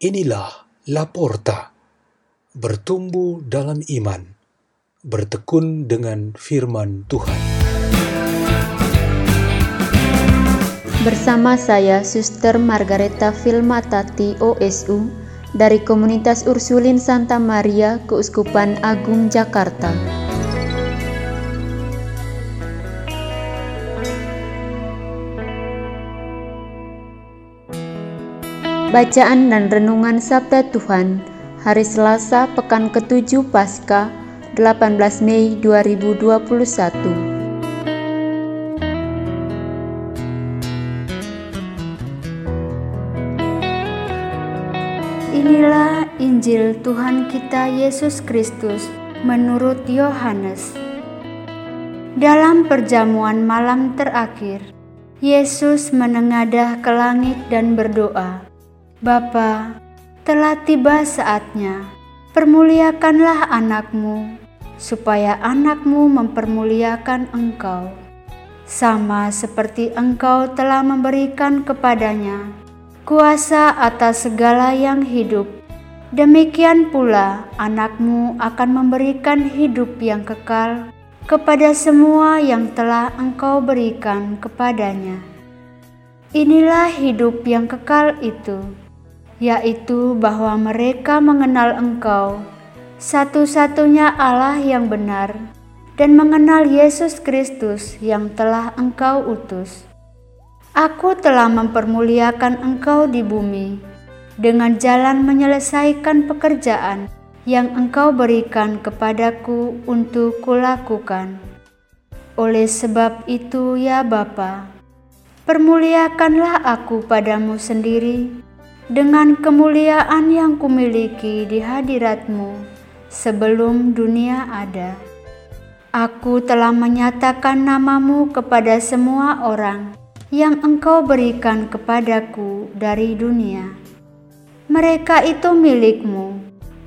Inilah Laporta, bertumbuh dalam iman, bertekun dengan firman Tuhan. Bersama saya, Suster Margareta Filmatati OSU, dari Komunitas Ursulin Santa Maria, Keuskupan Agung Jakarta. Bacaan dan Renungan Sabda Tuhan Hari Selasa Pekan ke-7 Pasca 18 Mei 2021 Inilah Injil Tuhan kita Yesus Kristus menurut Yohanes. Dalam perjamuan malam terakhir, Yesus menengadah ke langit dan berdoa, Bapa, telah tiba saatnya. Permuliakanlah anakmu, supaya anakmu mempermuliakan engkau. Sama seperti engkau telah memberikan kepadanya kuasa atas segala yang hidup. Demikian pula anakmu akan memberikan hidup yang kekal kepada semua yang telah engkau berikan kepadanya. Inilah hidup yang kekal itu, yaitu bahwa mereka mengenal Engkau, satu-satunya Allah yang benar, dan mengenal Yesus Kristus yang telah Engkau utus. Aku telah mempermuliakan Engkau di bumi dengan jalan menyelesaikan pekerjaan yang Engkau berikan kepadaku untuk kulakukan. Oleh sebab itu, ya Bapa, permuliakanlah aku padamu sendiri dengan kemuliaan yang kumiliki di hadiratmu sebelum dunia ada. Aku telah menyatakan namamu kepada semua orang yang engkau berikan kepadaku dari dunia. Mereka itu milikmu,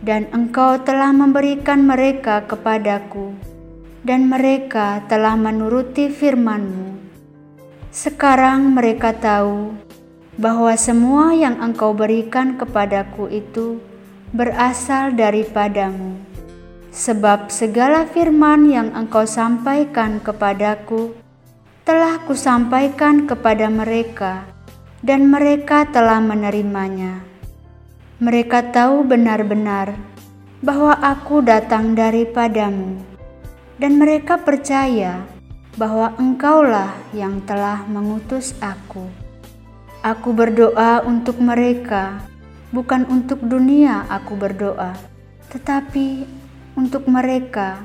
dan engkau telah memberikan mereka kepadaku, dan mereka telah menuruti firmanmu. Sekarang mereka tahu bahwa semua yang Engkau berikan kepadaku itu berasal daripadamu. Sebab segala firman yang Engkau sampaikan kepadaku telah kusampaikan kepada mereka, dan mereka telah menerimanya. Mereka tahu benar-benar bahwa aku datang daripadamu, dan mereka percaya bahwa Engkaulah yang telah mengutus aku. Aku berdoa untuk mereka, bukan untuk dunia aku berdoa, tetapi untuk mereka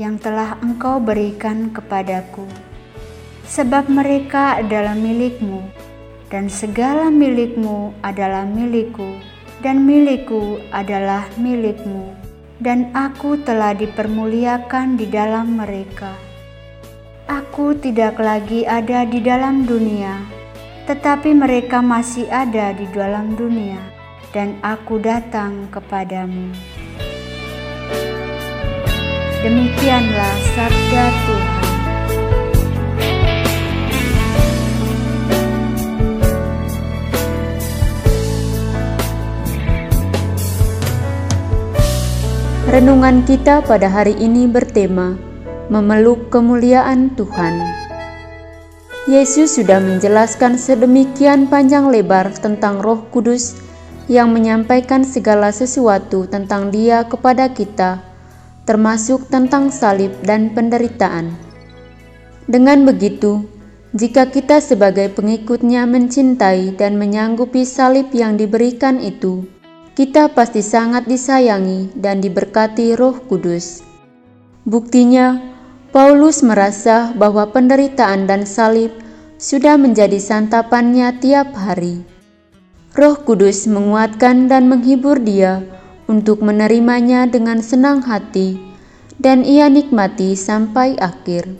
yang telah engkau berikan kepadaku. Sebab mereka adalah milikmu, dan segala milikmu adalah milikku, dan milikku adalah milikmu, dan aku telah dipermuliakan di dalam mereka. Aku tidak lagi ada di dalam dunia, tetapi mereka masih ada di dalam dunia, dan aku datang kepadamu. Demikianlah sabda Tuhan. Renungan kita pada hari ini bertema memeluk kemuliaan Tuhan. Yesus sudah menjelaskan sedemikian panjang lebar tentang Roh Kudus yang menyampaikan segala sesuatu tentang Dia kepada kita, termasuk tentang salib dan penderitaan. Dengan begitu, jika kita sebagai pengikutnya mencintai dan menyanggupi salib yang diberikan itu, kita pasti sangat disayangi dan diberkati Roh Kudus. Buktinya, Paulus merasa bahwa penderitaan dan salib sudah menjadi santapannya tiap hari. Roh Kudus menguatkan dan menghibur dia untuk menerimanya dengan senang hati, dan ia nikmati sampai akhir.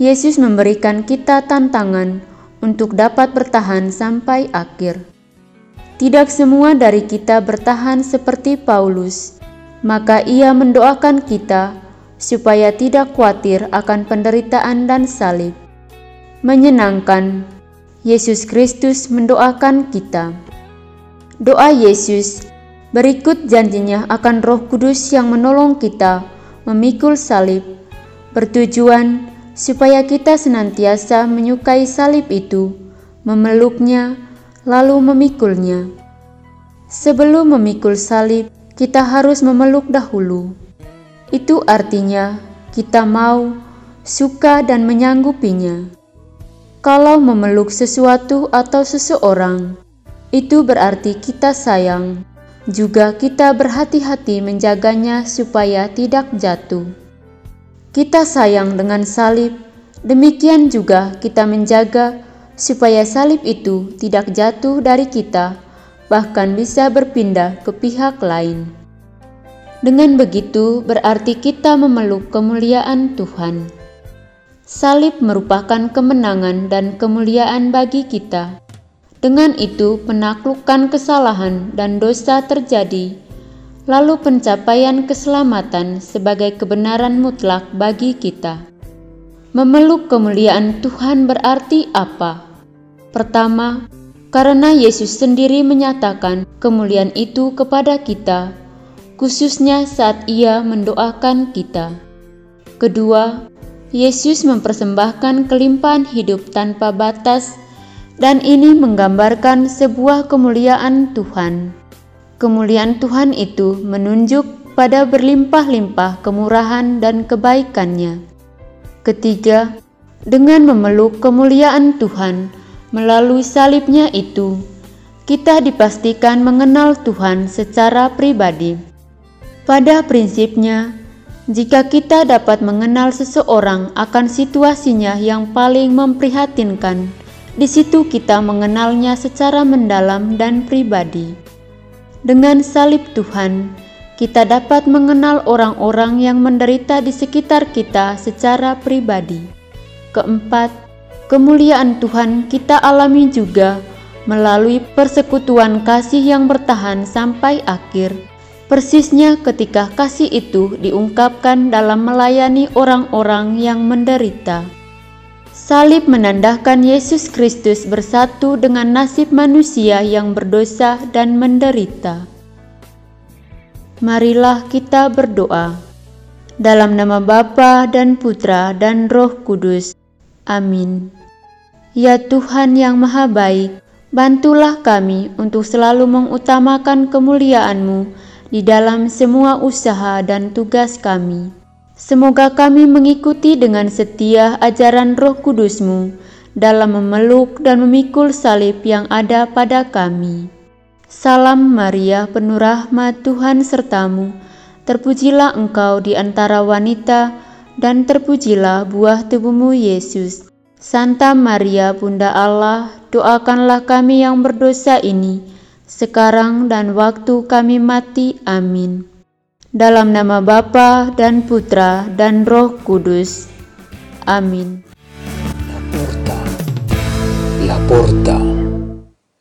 Yesus memberikan kita tantangan untuk dapat bertahan sampai akhir. Tidak semua dari kita bertahan seperti Paulus, maka ia mendoakan kita supaya tidak khawatir akan penderitaan dan salib. Menyenangkan, Yesus Kristus mendoakan kita. doa Yesus berikut janjinya akan Roh Kudus yang menolong kita memikul salib, bertujuan supaya kita senantiasa menyukai salib itu, memeluknya, lalu memikulnya. Sebelum memikul salib, kita harus memeluk dahulu. Itu artinya kita mau, suka, dan menyanggupinya. Kalau memeluk sesuatu atau seseorang, itu berarti kita sayang juga kita berhati-hati menjaganya supaya tidak jatuh. Kita sayang dengan salib, demikian juga kita menjaga supaya salib itu tidak jatuh dari kita, bahkan bisa berpindah ke pihak lain. Dengan begitu, berarti kita memeluk kemuliaan Tuhan. Salib merupakan kemenangan dan kemuliaan bagi kita dengan itu, penaklukan kesalahan dan dosa terjadi, lalu pencapaian keselamatan sebagai kebenaran mutlak bagi kita. Memeluk kemuliaan Tuhan berarti apa? Pertama, karena Yesus sendiri menyatakan kemuliaan itu kepada kita, khususnya saat Ia mendoakan kita. Kedua, Yesus mempersembahkan kelimpahan hidup tanpa batas dan ini menggambarkan sebuah kemuliaan Tuhan. Kemuliaan Tuhan itu menunjuk pada berlimpah-limpah kemurahan dan kebaikannya. Ketiga, dengan memeluk kemuliaan Tuhan melalui salibnya itu, kita dipastikan mengenal Tuhan secara pribadi. Pada prinsipnya, jika kita dapat mengenal seseorang akan situasinya yang paling memprihatinkan, di situ kita mengenalnya secara mendalam dan pribadi. Dengan salib Tuhan, kita dapat mengenal orang-orang yang menderita di sekitar kita secara pribadi. Keempat, kemuliaan Tuhan kita alami juga melalui persekutuan kasih yang bertahan sampai akhir. Persisnya ketika kasih itu diungkapkan dalam melayani orang-orang yang menderita. Salib menandakan Yesus Kristus bersatu dengan nasib manusia yang berdosa dan menderita. Marilah kita berdoa. Dalam nama Bapa dan Putra dan Roh Kudus. Amin. Ya Tuhan yang Maha Baik, bantulah kami untuk selalu mengutamakan kemuliaan-Mu di dalam semua usaha dan tugas kami. Semoga kami mengikuti dengan setia ajaran roh kudusmu dalam memeluk dan memikul salib yang ada pada kami. Salam Maria, penuh rahmat Tuhan sertamu, terpujilah engkau di antara wanita, dan terpujilah buah tubuhmu Yesus. Santa Maria, Bunda Allah, doakanlah kami yang berdosa ini, sekarang dan waktu kami mati. Amin. Dalam nama Bapa dan Putra dan Roh Kudus. Amin. La porta, la porta,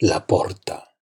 la porta.